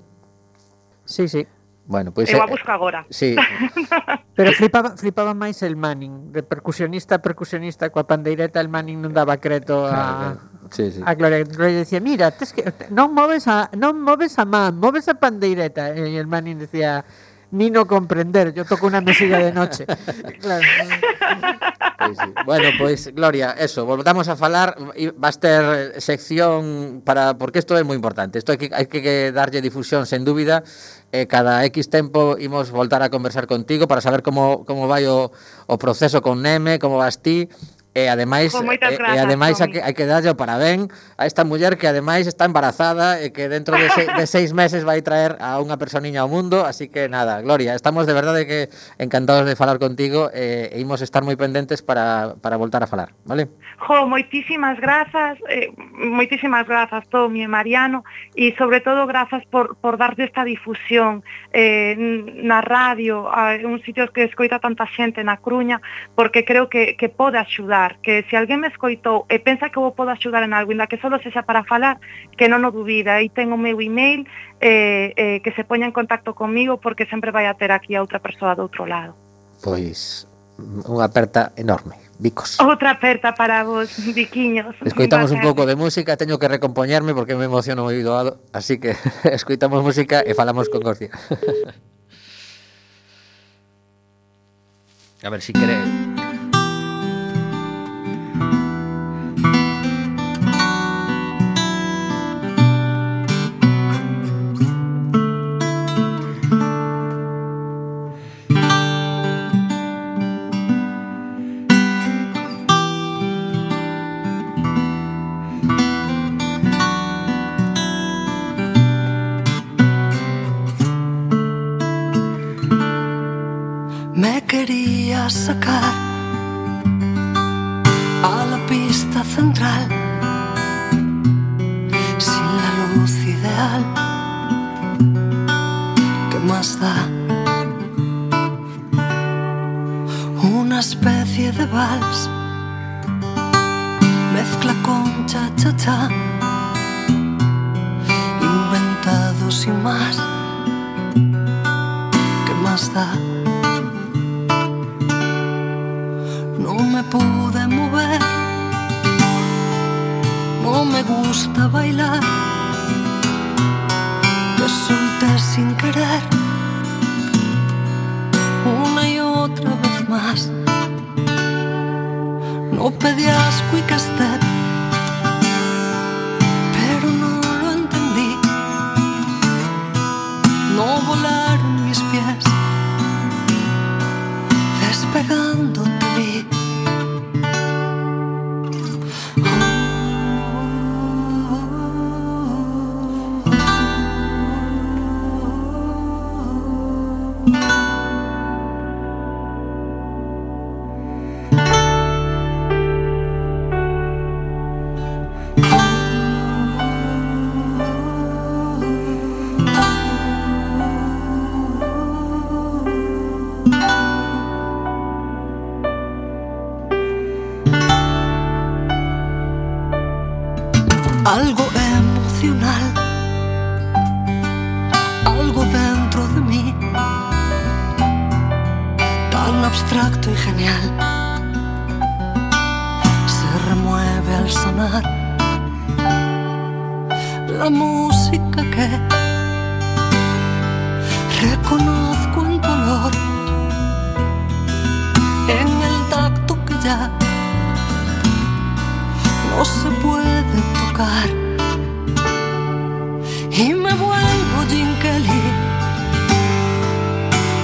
Sí, sí. Bueno, pois pues, Eu a busco agora. Eh, sí. Pero flipaba, flipaba máis el Manning, de percusionista a percusionista coa pandeireta, el Manning non daba creto a sí, sí. a Gloria Gloria decía, "Mira, tes que non moves a non moves a man, moves a pandeireta." E el Manning decía, ni no comprender. Yo toco una mesilla de noche. Claro. Pues sí. Bueno, pois Gloria, eso, volvamos a falar vas ter sección para porque isto é moi importante. Isto hai que hai que darlle difusión sen dúbida. Eh, cada X tempo imos voltar a conversar contigo para saber como como vai o, o proceso con Neme, como vas ti, E ademais, e, e ademais hai que, hai que darlle o parabén a esta muller que ademais está embarazada e que dentro de, se, de seis meses vai traer a unha personiña ao mundo, así que nada, Gloria, estamos de verdade que encantados de falar contigo e, e imos estar moi pendentes para, para voltar a falar, vale? Jo, moitísimas grazas, eh, moitísimas grazas Tomi e Mariano e sobre todo grazas por, por darte esta difusión eh, na radio, a un sitio que escoita tanta xente na Cruña, porque creo que, que pode axudar falar, que se alguén me escoitou e eh, pensa que vou podo axudar en algo, inda que solo sexa para falar, que non o dubida. Aí ten o meu email, eh, eh, que se poña en contacto comigo, porque sempre vai a ter aquí a outra persoa do outro lado. Pois, unha aperta enorme. Vicos. Outra aperta para vos, Viquiños. Escoitamos un pouco de música, teño que recompoñarme porque me emociono moi doado, así que escoitamos música e falamos con Gorcia. A ver si quere... sacar algo emocional, algo dentro de mí, tan abstracto y genial, se remueve al sonar. La música que reconozco en color, en el tacto que ya no se puede y me vuelvo Jim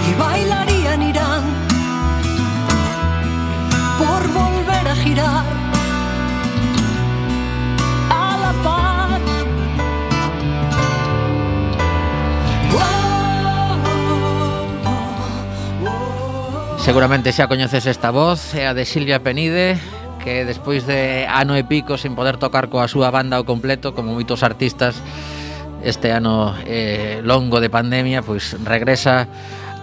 y bailaría en Irán. Por volver a girar. A la par. Seguramente xa coñeces esta voz, é de Silvia Penide. que despois de ano e pico sen poder tocar coa súa banda ao completo, como moitos artistas este ano eh, longo de pandemia, pois regresa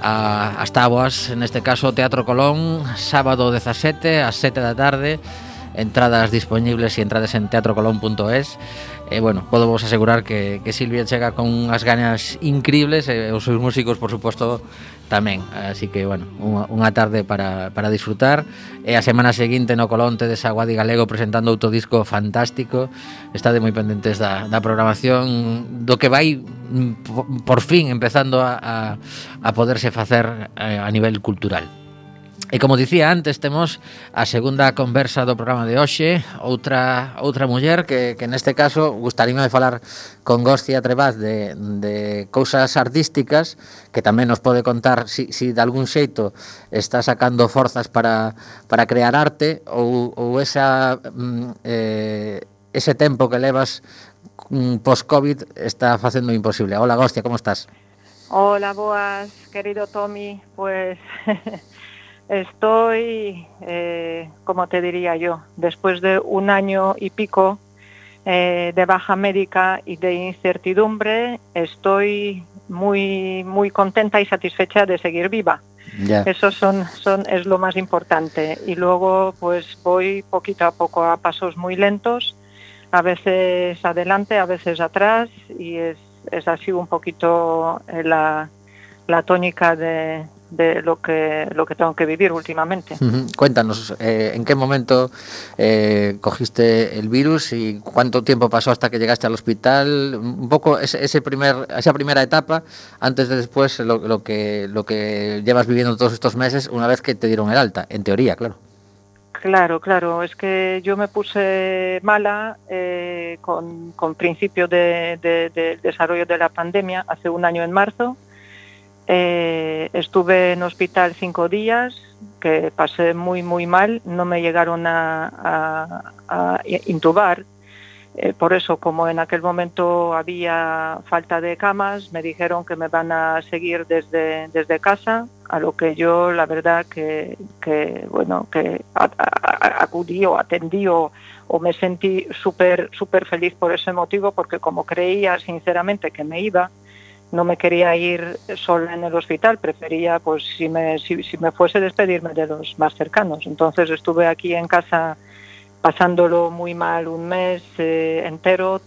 a, as táboas, neste caso Teatro Colón, sábado 17 ás 7 da tarde, entradas disponibles e entrades en teatrocolón.es e eh, bueno, podo vos asegurar que, que Silvia chega con unhas ganas increíbles e eh, os seus músicos, por suposto, tamén, así que, bueno, unha, unha tarde para, para disfrutar. E a semana seguinte no Colonte de Saguadi Galego presentando outro disco fantástico. Estade moi pendentes da, da programación do que vai mm, por fin empezando a, a, a poderse facer a, a nivel cultural. E como dicía antes, temos a segunda conversa do programa de hoxe, outra outra muller que, que neste caso gustaríno de falar con Gostia Trebaz de, de cousas artísticas que tamén nos pode contar si, si de algún xeito está sacando forzas para, para crear arte ou, ou esa, mm, eh, ese tempo que levas mm, post-Covid está facendo imposible. Hola Gostia, como estás? Hola, boas, querido Tommy, pues... Estoy, eh, como te diría yo, después de un año y pico eh, de baja médica y de incertidumbre, estoy muy, muy contenta y satisfecha de seguir viva. Eso son, son, es lo más importante. Y luego pues voy poquito a poco a pasos muy lentos, a veces adelante, a veces atrás, y es, es así un poquito la, la tónica de, de lo que lo que tengo que vivir últimamente. Cuéntanos, eh, ¿en qué momento eh, cogiste el virus y cuánto tiempo pasó hasta que llegaste al hospital? Un poco ese, primer, esa primera etapa, antes de después lo, que lo que llevas viviendo todos estos meses, una vez que te dieron el alta, en teoría, claro. Claro, claro. Es que yo me puse mala eh, con, con principio de, de desarrollo de la pandemia hace un año en marzo eh, estuve en hospital cinco días, que pasé muy, muy mal. No me llegaron a, intubar. Eh, por eso, como en aquel momento había falta de camas, me dijeron que me van a seguir desde, desde casa, a lo que yo, la verdad, que, que bueno, que acudí o atendí o, o me sentí súper, súper feliz por ese motivo, porque como creía sinceramente que me iba, no me quería ir sola en el hospital, prefería, pues, si me, si, me fuese despedirme de los más cercanos. Entonces estuve aquí en casa pasándolo muy mal un mes eh, entero,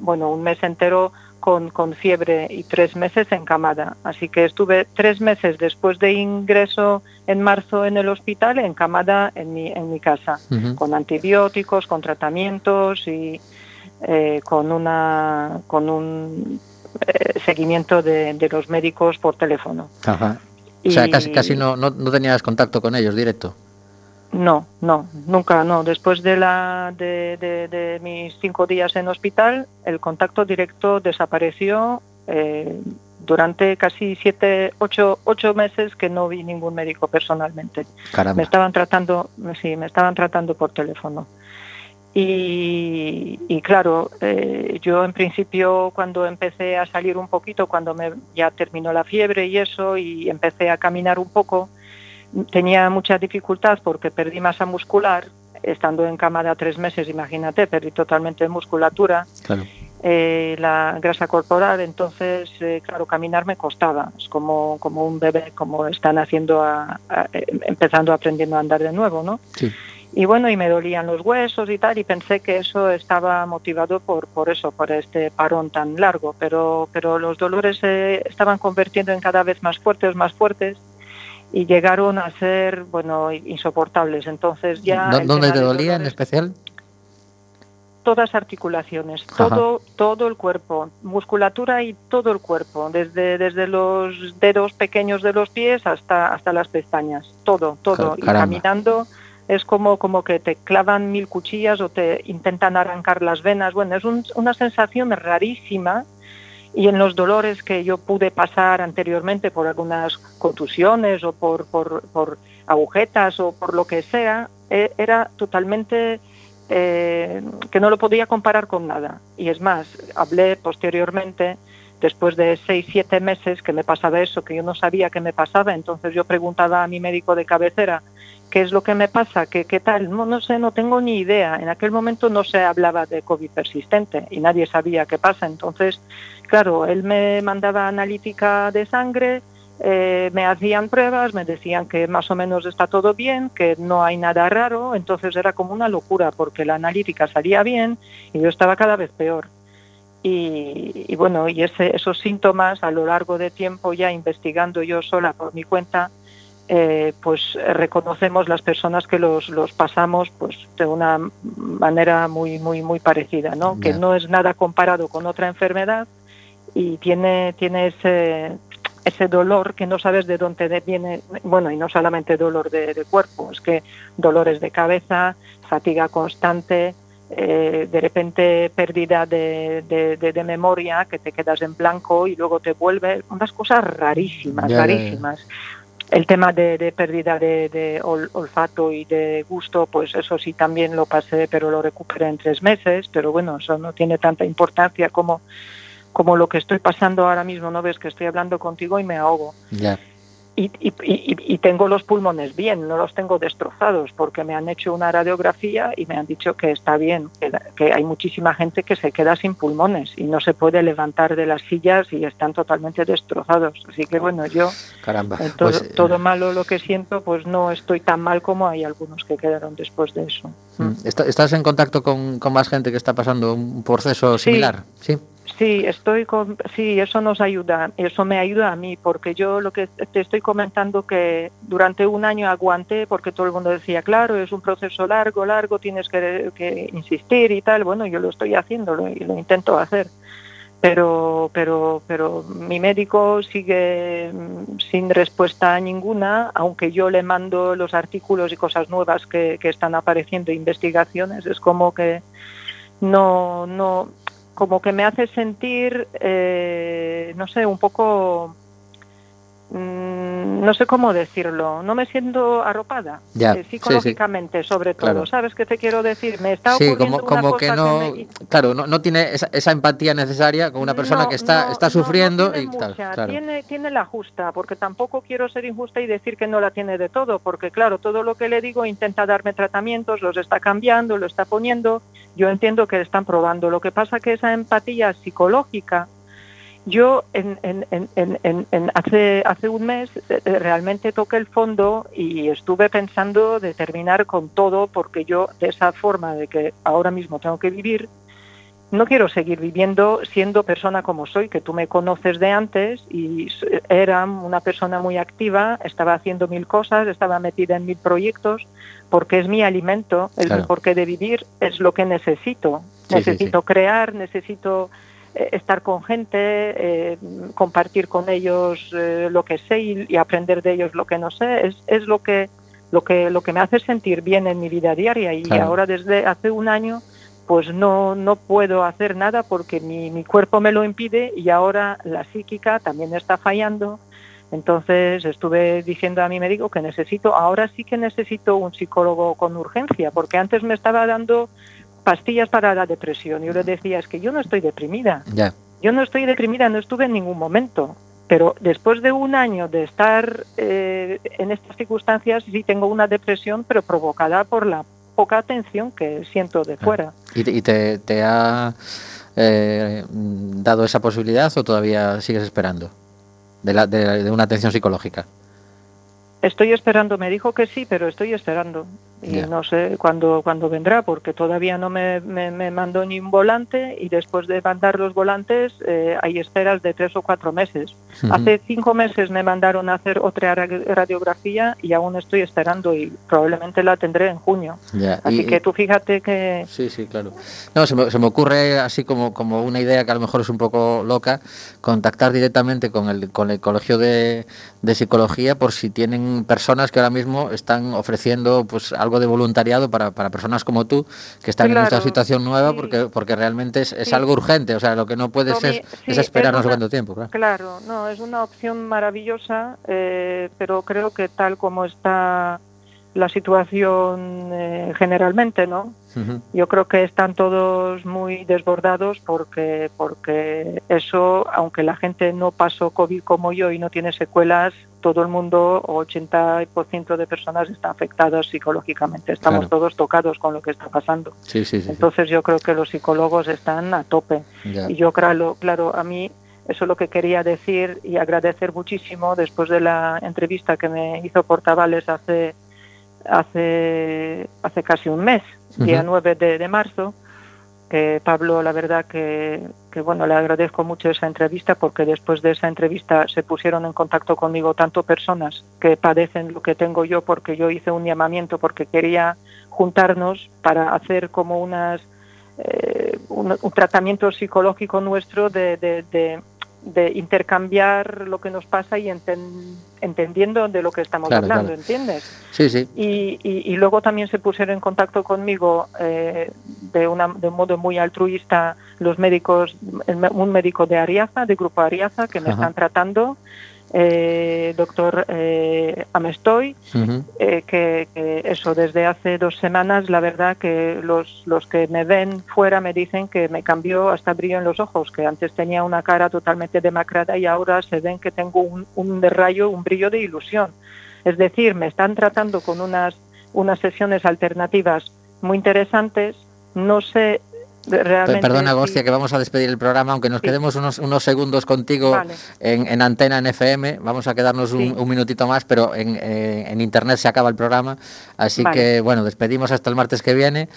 bueno, un mes entero con, con, fiebre y tres meses encamada. Así que estuve tres meses después de ingreso en marzo en el hospital encamada en mi, en mi casa, con antibióticos, con tratamientos y eh, con, una, con un eh, seguimiento de, los médicos por teléfono. O sea, casi, casi no, no, tenías contacto con ellos directo. No, no, nunca, no. Después de, la, de, mis cinco días en hospital, el contacto directo desapareció eh, durante casi siete, ocho, ocho meses que no vi ningún médico personalmente. Me estaban tratando, sí, me estaban tratando por teléfono. Y, claro, eh, yo en principio cuando empecé a salir un poquito, cuando me, ya terminó la fiebre y eso, y empecé a caminar un poco, tenía mucha dificultad porque perdí masa muscular, estando en cama de tres meses, imagínate, perdí totalmente musculatura, eh, la grasa corporal, entonces, eh, claro, caminar me costaba, es como, como un bebé, como están haciendo, empezando aprendiendo a andar de nuevo, ¿no? Sí y bueno, y me dolían los huesos y tal, y pensé que eso estaba motivado por, por eso, por este parón tan largo, pero, pero los dolores se estaban convirtiendo en cada vez más fuertes, más fuertes, y llegaron a ser, bueno, insoportables. Entonces ya... ¿Dónde te dolía en especial? Todas articulaciones, todo, todo el cuerpo, musculatura y todo el cuerpo, desde, desde los dedos pequeños de los pies hasta, hasta las pestañas, todo, todo, y caminando es como, como que te clavan mil cuchillas o te intentan arrancar las venas. Bueno, es una sensación rarísima y en los dolores que yo pude pasar anteriormente por algunas contusiones o por, por, agujetas o por lo que sea, e, era totalmente eh, que no lo podía comparar con nada. Y es más, hablé posteriormente, después de seis, siete meses que me pasaba eso, que yo no sabía que me pasaba, entonces yo preguntaba a mi médico de cabecera, ¿Qué es lo que me pasa? ¿Qué, qué tal? No, no sé, no tengo ni idea. En aquel momento no se hablaba de COVID persistente y nadie sabía qué pasa. Entonces, claro, él me mandaba analítica de sangre, eh, me hacían pruebas, me decían que más o menos está todo bien, que no hay nada raro. Entonces era como una locura porque la analítica salía bien y yo estaba cada vez peor. Y, bueno, y ese, esos síntomas a lo largo de tiempo ya investigando yo sola por mi cuenta, eh, pues reconocemos las personas que los, los, pasamos pues de una manera muy muy muy parecida no que no es nada comparado con otra enfermedad y tiene tiene ese ese dolor que no sabes de dónde viene bueno y no solamente dolor de, cuerpo es que dolores de cabeza fatiga constante eh, de repente pérdida de, de, memoria, que te quedas en blanco y luego te vuelve unas cosas rarísimas, rarísimas el tema de, pérdida de, olfato y de gusto, pues eso sí también lo pasé, pero lo recuperé en tres meses, pero bueno, eso no tiene tanta importancia como, como lo que estoy pasando ahora mismo, ¿no ves que estoy hablando contigo y me ahogo? Y, tengo los pulmones bien, no los tengo destrozados porque me han hecho una radiografía y me han dicho que está bien, que, hay muchísima gente que se queda sin pulmones y no se puede levantar de las sillas y están totalmente destrozados. Así que bueno, yo Caramba, todo, pues, todo, malo lo que siento, pues no estoy tan mal como hay algunos que quedaron después de eso. Mm, ¿Estás en contacto con, con más gente que está pasando un proceso similar? Sí. Sí, estoy con, sí, eso nos ayuda, eso me ayuda a mí, porque yo lo que te estoy comentando que durante un año aguanté, porque todo el mundo decía, claro, es un proceso largo, largo, tienes que, insistir y tal. Bueno, yo lo estoy haciendo lo, lo intento hacer, pero, pero, pero mi médico sigue sin respuesta ninguna, aunque yo le mando los artículos y cosas nuevas que, que están apareciendo, investigaciones, es como que no, no, como que me hace sentir, eh, no sé, un poco no sé cómo decirlo, no me siento arropada eh, psicológicamente sobre todo, ¿sabes qué te quiero decir? Me está sí, como, como que no, claro, no, tiene esa, empatía necesaria con una persona que está, está sufriendo tiene, y, tiene, tiene la justa, porque tampoco quiero ser injusta y decir que no la tiene de todo, porque claro, todo lo que le digo intenta darme tratamientos, los está cambiando, lo está poniendo, yo entiendo que están probando, lo que pasa que esa empatía psicológica yo en, hace, hace un mes eh, eh, realmente toqué el fondo y estuve pensando de terminar con todo porque yo de esa forma de que ahora mismo tengo que vivir, no quiero seguir viviendo siendo persona como soy, que tú me conoces de antes y era una persona muy activa, estaba haciendo mil cosas, estaba metida en mil proyectos, porque es mi alimento, el porqué de vivir es lo que necesito. necesito crear, necesito estar con gente, eh, compartir con ellos eh, lo que sé y, aprender de ellos lo que no sé, es, es lo que lo que lo que me hace sentir bien en mi vida diaria. Y ahora desde hace un año pues no no puedo hacer nada porque mi, mi cuerpo me lo impide y ahora la psíquica también está fallando. Entonces estuve diciendo a mi médico que necesito, ahora sí que necesito un psicólogo con urgencia, porque antes me estaba dando pastillas para la depresión. Yo le decía, es que yo no estoy deprimida. Yo no estoy deprimida, no estuve en ningún momento. Pero después de un año de estar eh, en estas circunstancias, sí tengo una depresión, pero provocada por la poca atención que siento de fuera. ¿Y te, ha eh, dado esa posibilidad o todavía sigues esperando de, la, de una atención psicológica? Estoy esperando, me dijo que sí, pero estoy esperando y no sé cuándo, cuándo vendrá porque todavía no me, me, mandó ni un volante y después de mandar los volantes eh, hay esperas de tres o cuatro meses. Hace cinco meses me mandaron a hacer otra radiografía y aún estoy esperando y probablemente la tendré en junio. Así que tú fíjate que... Sí, sí, claro. No, se me, se me, ocurre así como, como una idea que a lo mejor es un poco loca, contactar directamente con el, con el Colegio de, de Psicología por si tienen personas que ahora mismo están ofreciendo pues algo de voluntariado para, para personas como tú que están en esta situación nueva porque porque realmente es, es algo urgente, o sea, lo que no puede ser es esperar no sé cuánto tiempo. Claro. no, es una opción maravillosa, eh, pero creo que tal como está la situación eh, generalmente, ¿no? Yo creo que están todos muy desbordados porque porque eso, aunque la gente no pasó COVID como yo y no tiene secuelas, todo el mundo, 80% de personas están afectadas psicológicamente. Estamos todos tocados con lo que está pasando. Entonces yo creo que los psicólogos están a tope. Y yo claro, claro, a mí eso es lo que quería decir y agradecer muchísimo después de la entrevista que me hizo Portavales hace hace hace casi un mes, día 9 de marzo que Pablo, la verdad que, que, bueno, le agradezco mucho esa entrevista porque después de esa entrevista se pusieron en contacto conmigo tanto personas que padecen lo que tengo yo porque yo hice un llamamiento porque quería juntarnos para hacer como unas eh, un, tratamiento psicológico nuestro de, de de intercambiar lo que nos pasa y entendiendo de lo que estamos hablando, ¿entiendes? Sí, sí. Y, y, luego también se pusieron en contacto conmigo eh, de, una, de un modo muy altruista los médicos, un médico de Ariaza, de Grupo Ariaza, que me están tratando eh, doctor eh, Amestoy, eh, que, eso desde hace dos semanas, la verdad que los, los que me ven fuera me dicen que me cambió hasta brillo en los ojos, que antes tenía una cara totalmente demacrada y ahora se ven que tengo un, un derrayo, un brillo de ilusión. Es decir, me están tratando con unas, unas sesiones alternativas muy interesantes. No sé Perdona, Agostia, que vamos a despedir el programa, aunque nos quedemos unos, unos segundos contigo en, antena en FM, vamos a quedarnos un, minutito más, pero en, eh, en, internet se acaba el programa, así que bueno, despedimos hasta el martes que viene